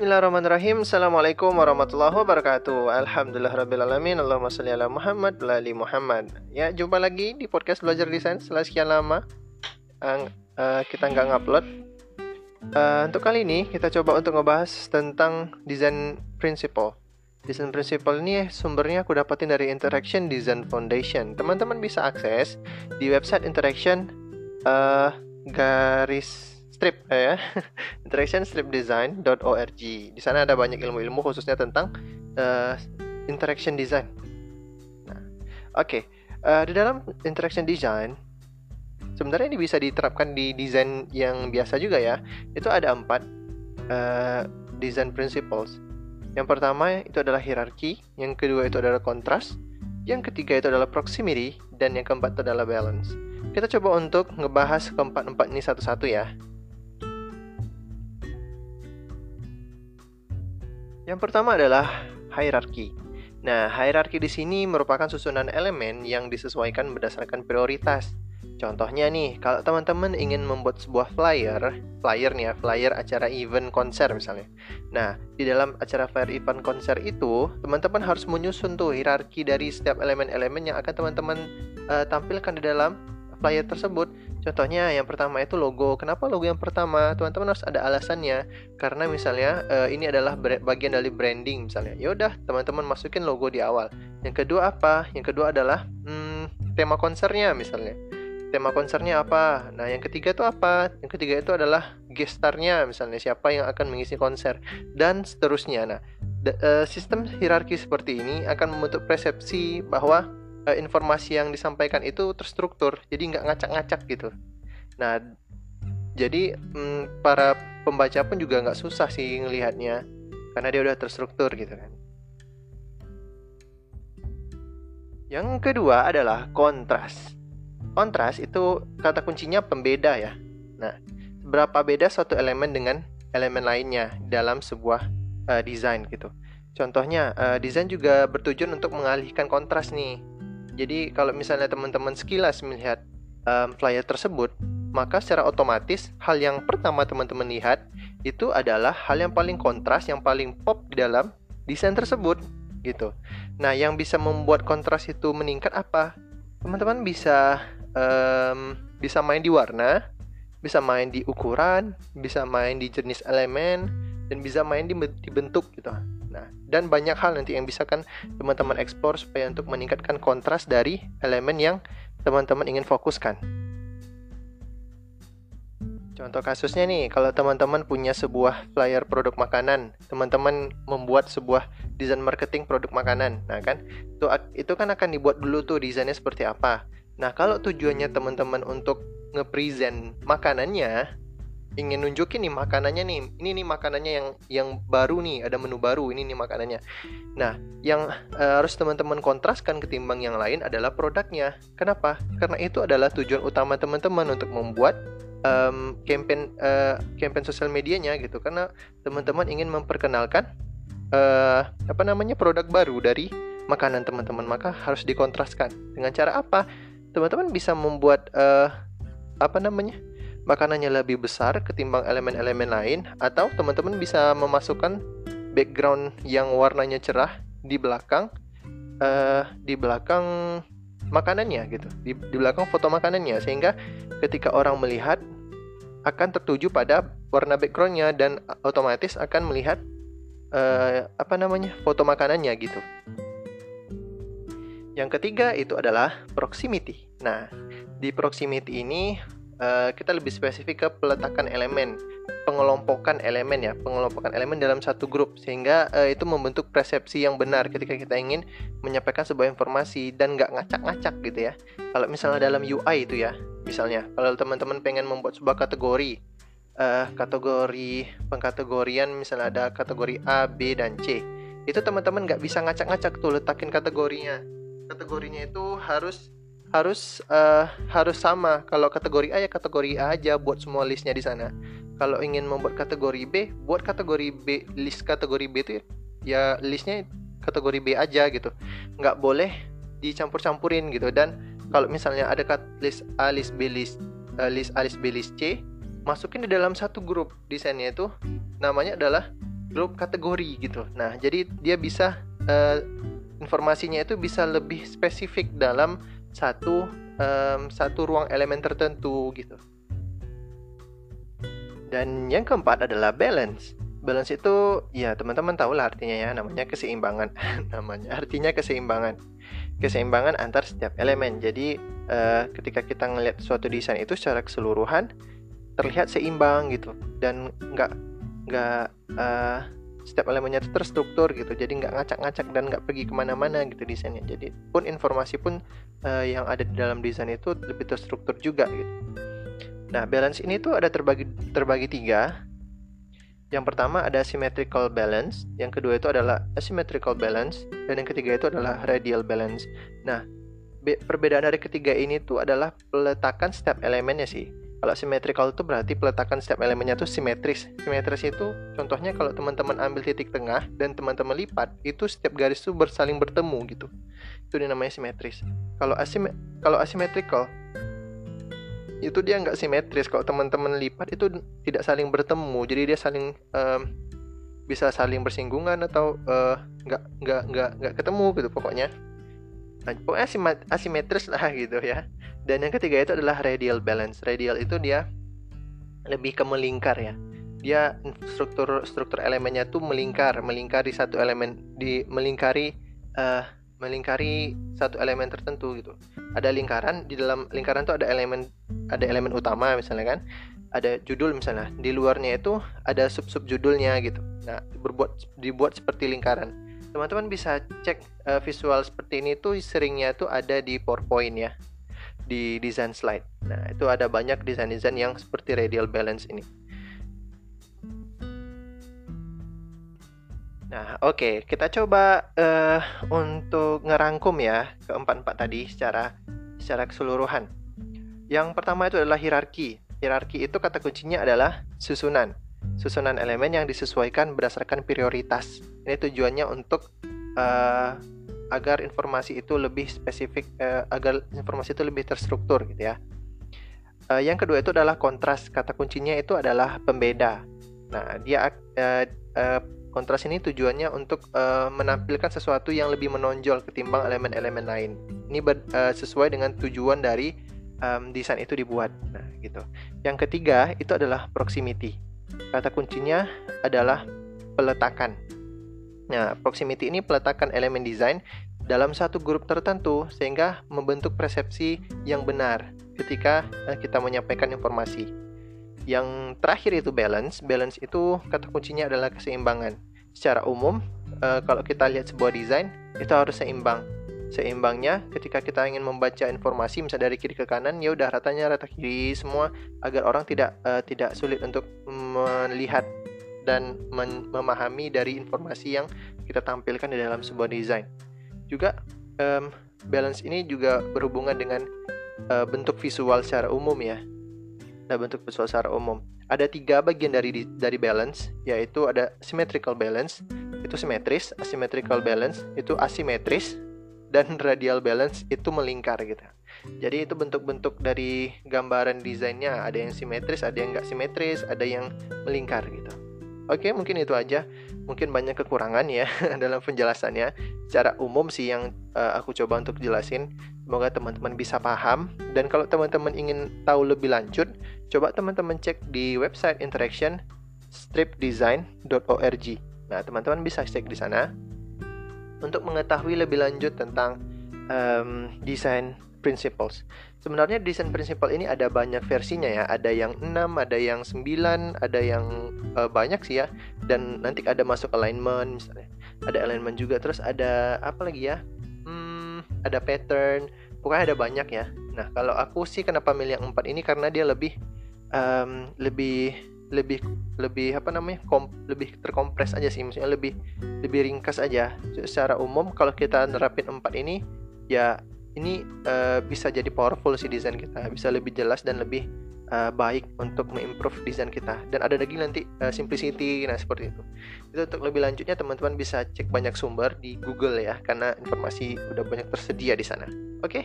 Bismillahirrahmanirrahim. Assalamualaikum warahmatullahi wabarakatuh. Alhamdulillah Rabbil Alamin. Allahumma salli ala Muhammad Lali Muhammad. Ya jumpa lagi di podcast Belajar Desain Setelah sekian lama. Uh, uh, Kita nggak ngupload. Uh, Untuk kali ini kita coba untuk ngebahas Tentang design principle. Design principle ini sumbernya aku dapatin dari Interaction Design Foundation. Teman-teman bisa akses di website Interaction uh, Garis strip ya. Interactionstripdesign.org di sana ada banyak ilmu-ilmu khususnya tentang uh, interaction design. Nah oke. Okay. uh, eh, di dalam interaction design sebenarnya ini bisa diterapkan di desain yang biasa juga ya. Itu ada empat uh, design principles. Yang pertama itu adalah hierarki yang kedua itu adalah kontras yang ketiga itu adalah proximity dan yang keempat itu adalah balance. Kita coba untuk ngebahas keempat-empat ini satu-satu ya Yang pertama adalah hierarki. Nah, hierarki di sini merupakan susunan elemen yang disesuaikan berdasarkan prioritas. Contohnya nih, kalau teman-teman ingin membuat sebuah flyer, flyer nih ya, flyer acara event konser misalnya. Nah, di dalam acara flyer event konser itu, teman-teman harus menyusun tuh hierarki dari setiap elemen-elemen yang akan teman-teman uh, tampilkan di dalam flyer tersebut. Contohnya yang pertama itu logo. Kenapa logo yang pertama? Teman-teman harus ada alasannya. Karena misalnya uh, ini adalah bagian dari branding misalnya. Ya udah, teman-teman masukin logo di awal. Yang kedua apa? Yang kedua adalah hmm, tema konsernya misalnya. Tema konsernya apa? Nah, yang ketiga itu apa? Yang ketiga itu adalah gestarnya misalnya siapa yang akan mengisi konser dan seterusnya. Nah, uh, sistem hierarki seperti ini akan membentuk persepsi bahwa uh, informasi yang disampaikan itu terstruktur jadi nggak ngacak-ngacak gitu. Nah jadi mm, para pembaca pun juga nggak susah sih ngelihatnya karena dia udah terstruktur gitu kan. Yang kedua adalah kontras. Kontras itu kata kuncinya pembeda ya. Nah berapa beda suatu elemen dengan elemen lainnya dalam sebuah uh, desain gitu. Contohnya, uh, desain juga bertujuan untuk mengalihkan kontras nih jadi kalau misalnya teman-teman sekilas melihat um, flyer tersebut, maka secara otomatis hal yang pertama teman-teman lihat itu adalah hal yang paling kontras, yang paling pop di dalam desain tersebut gitu. Nah, yang bisa membuat kontras itu meningkat apa? Teman-teman bisa um, bisa main di warna, bisa main di ukuran, bisa main di jenis elemen, dan bisa main di, di bentuk gitu. Nah, dan banyak hal nanti yang bisa kan teman-teman eksplor supaya untuk meningkatkan kontras dari elemen yang teman-teman ingin fokuskan. Contoh kasusnya nih, kalau teman-teman punya sebuah flyer produk makanan, teman-teman membuat sebuah desain marketing produk makanan. Nah, kan itu itu kan akan dibuat dulu tuh desainnya seperti apa. Nah, kalau tujuannya teman-teman untuk nge-present makanannya, ingin nunjukin nih makanannya nih. Ini nih makanannya yang yang baru nih ada menu baru ini nih makanannya. Nah yang uh, harus teman-teman kontraskan ketimbang yang lain adalah produknya. Kenapa? Karena itu adalah tujuan utama teman-teman untuk membuat um, campaign uh, campaign sosial medianya gitu. Karena teman-teman ingin memperkenalkan uh, apa namanya produk baru dari makanan teman-teman. Maka harus dikontraskan. Dengan cara apa? Teman-teman bisa membuat uh, apa namanya makanannya lebih besar ketimbang elemen-elemen lain atau teman-teman bisa memasukkan background yang warnanya cerah di belakang uh, di belakang makanannya gitu. Di, di belakang foto makanannya. Sehingga ketika orang melihat akan tertuju pada warna backgroundnya dan otomatis akan melihat uh, apa namanya foto makanannya gitu. Yang ketiga itu adalah proximity. Nah di proximity ini uh, kita lebih spesifik ke peletakan elemen, pengelompokan elemen ya, pengelompokan elemen dalam satu grup sehingga uh, itu membentuk persepsi yang benar ketika kita ingin menyampaikan sebuah informasi dan nggak ngacak-ngacak gitu ya. Kalau misalnya dalam UI itu ya, misalnya kalau teman-teman pengen membuat sebuah kategori, uh, kategori pengkategorian misalnya ada kategori A, B dan C, itu teman-teman nggak bisa ngacak-ngacak tuh letakin kategorinya. Kategorinya itu harus harus uh, harus sama. Kalau kategori A ya kategori A aja buat semua listnya di sana. Kalau ingin membuat kategori B, buat kategori B list kategori B itu ya listnya kategori B aja gitu. Nggak boleh dicampur-campurin gitu. Dan kalau misalnya ada list A, list B, list uh, list A, list B, list C, masukin di dalam satu grup desainnya itu namanya adalah grup kategori gitu. Nah, jadi dia bisa uh, informasinya itu bisa lebih spesifik dalam satu um, satu ruang elemen tertentu gitu. Dan yang keempat adalah balance. Balance itu ya teman-teman tahu lah artinya ya namanya keseimbangan. namanya artinya keseimbangan. Keseimbangan antar setiap elemen. Jadi uh, ketika kita ngelihat suatu desain itu secara keseluruhan terlihat seimbang gitu dan nggak nggak uh, setiap elemennya itu terstruktur gitu. Jadi nggak ngacak-ngacak dan nggak pergi ke mana-mana gitu desainnya. Jadi pun informasi pun uh, yang ada di dalam desain itu lebih terstruktur juga gitu. Nah balance ini tuh ada terbagi terbagi tiga. Yang pertama ada symmetrical balance yang kedua itu adalah asymmetrical balance dan yang ketiga itu adalah radial balance. Nah perbedaan dari ketiga ini tuh adalah peletakan setiap elemennya sih kalau symmetrical itu berarti peletakan setiap elemennya itu simetris. Simetris itu contohnya kalau teman-teman ambil titik tengah dan teman-teman lipat, itu setiap garis itu bersaling bertemu gitu. Itu dinamanya simetris. Kalau asim kalau asymmetrical itu dia nggak simetris. Kalau teman-teman lipat itu tidak saling bertemu. Jadi dia saling um, bisa saling bersinggungan atau uh, nggak nggak nggak nggak ketemu gitu pokoknya. Nah, pokoknya asimetris lah gitu ya. Dan yang ketiga itu adalah radial balance. Radial itu dia lebih ke melingkar ya. Dia struktur struktur elemennya tuh melingkar, melingkari satu elemen di melingkari uh, melingkari satu elemen tertentu gitu. Ada lingkaran di dalam lingkaran tuh ada elemen ada elemen utama misalnya kan. Ada judul misalnya. Di luarnya itu ada sub-sub judulnya gitu. Nah, berbuat dibuat seperti lingkaran. Teman-teman bisa cek uh, visual seperti ini tuh seringnya tuh ada di PowerPoint ya di desain slide. Nah, itu ada banyak desain-desain yang seperti radial balance ini. Nah, oke, okay. kita coba uh, untuk ngerangkum ya keempat-empat tadi secara secara keseluruhan. Yang pertama itu adalah hierarki. Hierarki itu kata kuncinya adalah susunan. Susunan elemen yang disesuaikan berdasarkan prioritas. Ini tujuannya untuk uh, agar informasi itu lebih spesifik uh, agar informasi itu lebih terstruktur gitu ya. Uh, yang kedua itu adalah kontras. Kata kuncinya itu adalah pembeda. Nah, dia uh, uh, kontras ini tujuannya untuk uh, menampilkan sesuatu yang lebih menonjol ketimbang elemen-elemen lain. Ini ber, uh, sesuai dengan tujuan dari um, desain itu dibuat. Nah, gitu. Yang ketiga itu adalah proximity. Kata kuncinya adalah peletakan. Nah, proximity ini peletakan elemen desain dalam satu grup tertentu sehingga membentuk persepsi yang benar ketika eh, kita menyampaikan informasi. Yang terakhir itu balance. Balance itu kata kuncinya adalah keseimbangan. Secara umum, eh, kalau kita lihat sebuah desain, itu harus seimbang. Seimbangnya ketika kita ingin membaca informasi misalnya dari kiri ke kanan, ya udah ratanya rata kiri semua agar orang tidak uh, tidak sulit untuk melihat dan memahami dari informasi yang kita tampilkan di dalam sebuah desain. Juga um, balance ini juga berhubungan dengan uh, bentuk visual secara umum ya. Nah, bentuk visual secara umum. Ada tiga bagian dari dari balance, yaitu ada symmetrical balance, itu simetris, asymmetrical balance itu asimetris, dan radial balance itu melingkar gitu. Jadi itu bentuk-bentuk dari gambaran desainnya ada yang simetris, ada yang nggak simetris, ada yang melingkar gitu. Oke, mungkin itu aja. Mungkin banyak kekurangan ya dalam penjelasannya. Secara umum sih yang uh, aku coba untuk jelasin. Semoga teman-teman bisa paham. Dan kalau teman-teman ingin tahu lebih lanjut, coba teman-teman cek di website interaction stripdesign.org. Nah, teman-teman bisa cek di sana untuk mengetahui lebih lanjut tentang um, desain principles. Sebenarnya desain principle ini ada banyak versinya ya. Ada yang 6, ada yang 9, ada yang uh, banyak sih ya. Dan nanti ada masuk alignment misalnya. Ada alignment juga terus ada apa lagi ya? Hmm, ada pattern. Pokoknya ada banyak ya. Nah, kalau aku sih kenapa milih yang 4 ini karena dia lebih um, lebih lebih lebih apa namanya kom, lebih terkompres aja sih maksudnya lebih lebih ringkas aja secara umum kalau kita nerapin empat ini ya ini uh, bisa jadi powerful sih desain kita. Bisa lebih jelas dan lebih uh, baik untuk mengimprove desain kita. Dan ada lagi nanti uh, simplicity nah seperti itu. Itu untuk lebih lanjutnya teman-teman bisa cek banyak sumber di Google ya karena informasi udah banyak tersedia di sana. Oke okay?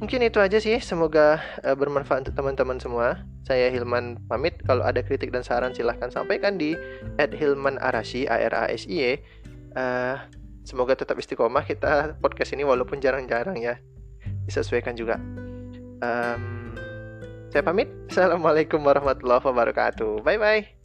mungkin itu aja sih. Semoga uh, bermanfaat untuk teman-teman semua. Saya Hilman pamit. Kalau ada kritik dan saran silahkan sampaikan di @hilmanarasi a r a s i e. Uh, semoga tetap istiqomah kita podcast ini walaupun jarang-jarang ya disesuaikan juga um, saya pamit. Assalamualaikum warahmatullahi wabarakatuh. Bye bye.